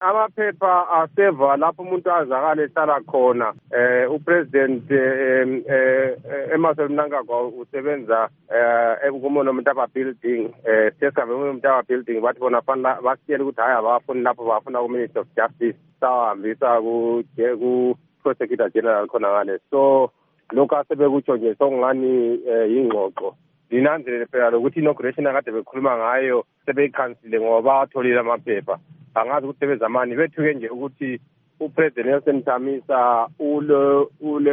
amaphepha aseva lapho umuntu azakala ehlala khona eh upresident eh, eh Emerson Mnangagwa usebenza eh kumono mntaba building eh sesihambe kumono mntaba building bathi bona fanele basiyele ukuthi hayi abafuni lapho bafuna ku Minister of Justice sawahambisa ku ku prosecutor general khona ngale so lokho asebekutsho nje sokungani yingxoxo. Linanzelele phela lokuthi inauguration akade bekhuluma ngayo sebeyikhansile ngoba bawatholile amaphepha. Angazi ukuthi sebezamani bethuke nje ukuthi upresident Nelson Chamisa ule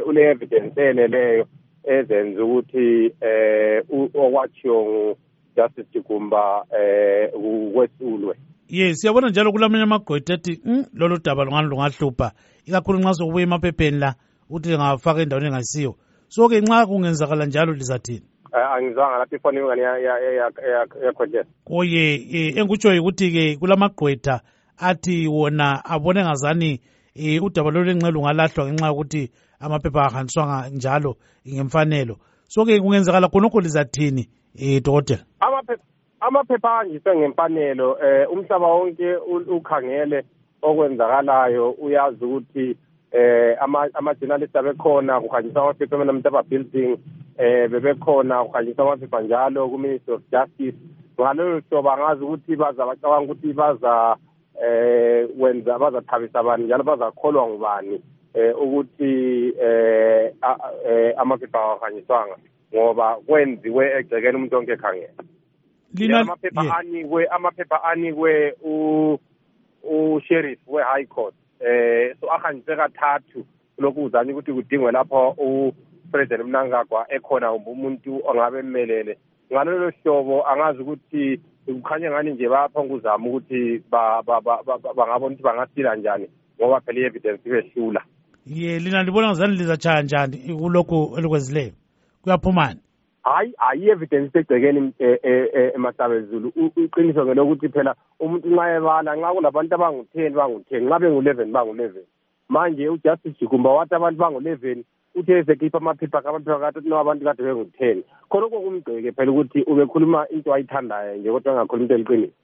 ule evidence eneleyo ezenza ukuthi eh okwachiyo Justice Jigumba eh kwesulwe yes siyabona njalo kulamanye amagwetha athi mm, lolu daba lungani lungahlupha? Ikakhulu nxa sokubuya emaphepheni la ukuthi lingafaka endaweni engasiyo so ke nxa kungenzakala njalo lizathini angizwanga lapho ifoni ingane yakhotshela oye engikutshoyo ukuthi-ke kulamagqwetha athi wona abone ngazani um udaba lolu enxe lungalahlwa ngenxa yokuthi amaphepha ahanjiswanga njalo ngemfanelo. So-ke kungenzekala khonokho lizathini um dokotela? Amaphepha ahanjiswe ngemfanelo um umhlaba wonke ukhangele okwenzakalayo. Uyazi ukuthi eh ama-journalist abekhona kuhanjiswa amaphepha emanamtaba building eh bebekhona kuhanjiswa amaphepha njalo ku-ministry of justice. Ngalolo hlobo angazi ukuthi baza bacabanga ukuthi baza eh wenza bazathabisa abantu njalo bazakholwa ngubani eh ukuthi eh amaphepha awahanyiswanga ngoba kwenziwe egcekeni umuntu onke ekhangela amaphepha anikwe amaphepha anikwe u-sheriff we-high court eh so ahanjiswe kathathu. Lokhu uzanye ukuthi kudingwe lapho upresident mnangagwa ekhona umuntu ongabe mmelele ngalolo hlobo angazi ukuthi kukhanya ngani nje bayaphonga uzama ukuthi bangabona ukuthi bangasila njani ngoba phela i-evidence ibehlula. Ye lina libona ngazani lizatshaya njani kulokhu elikwenzileyo kuyaphumani hayi hayi i-evidence isegcekeni e, e, e, emasabezulu. Iqiniso ngelokuthi phela umuntu nxa ebala nxa kulabantu abangu-ten bangu-ten nxa bengu-eleven bangu-eleven. Manje ujustice jigumba wathi abantu bangu-eleven uthe esekhipha amaphepha amaphepha kade no abantu kade bengu-ten khonokho kumgceke phela ukuthi ubekhuluma into ayithandayo nje kodwa engakhuluma into eliqiniso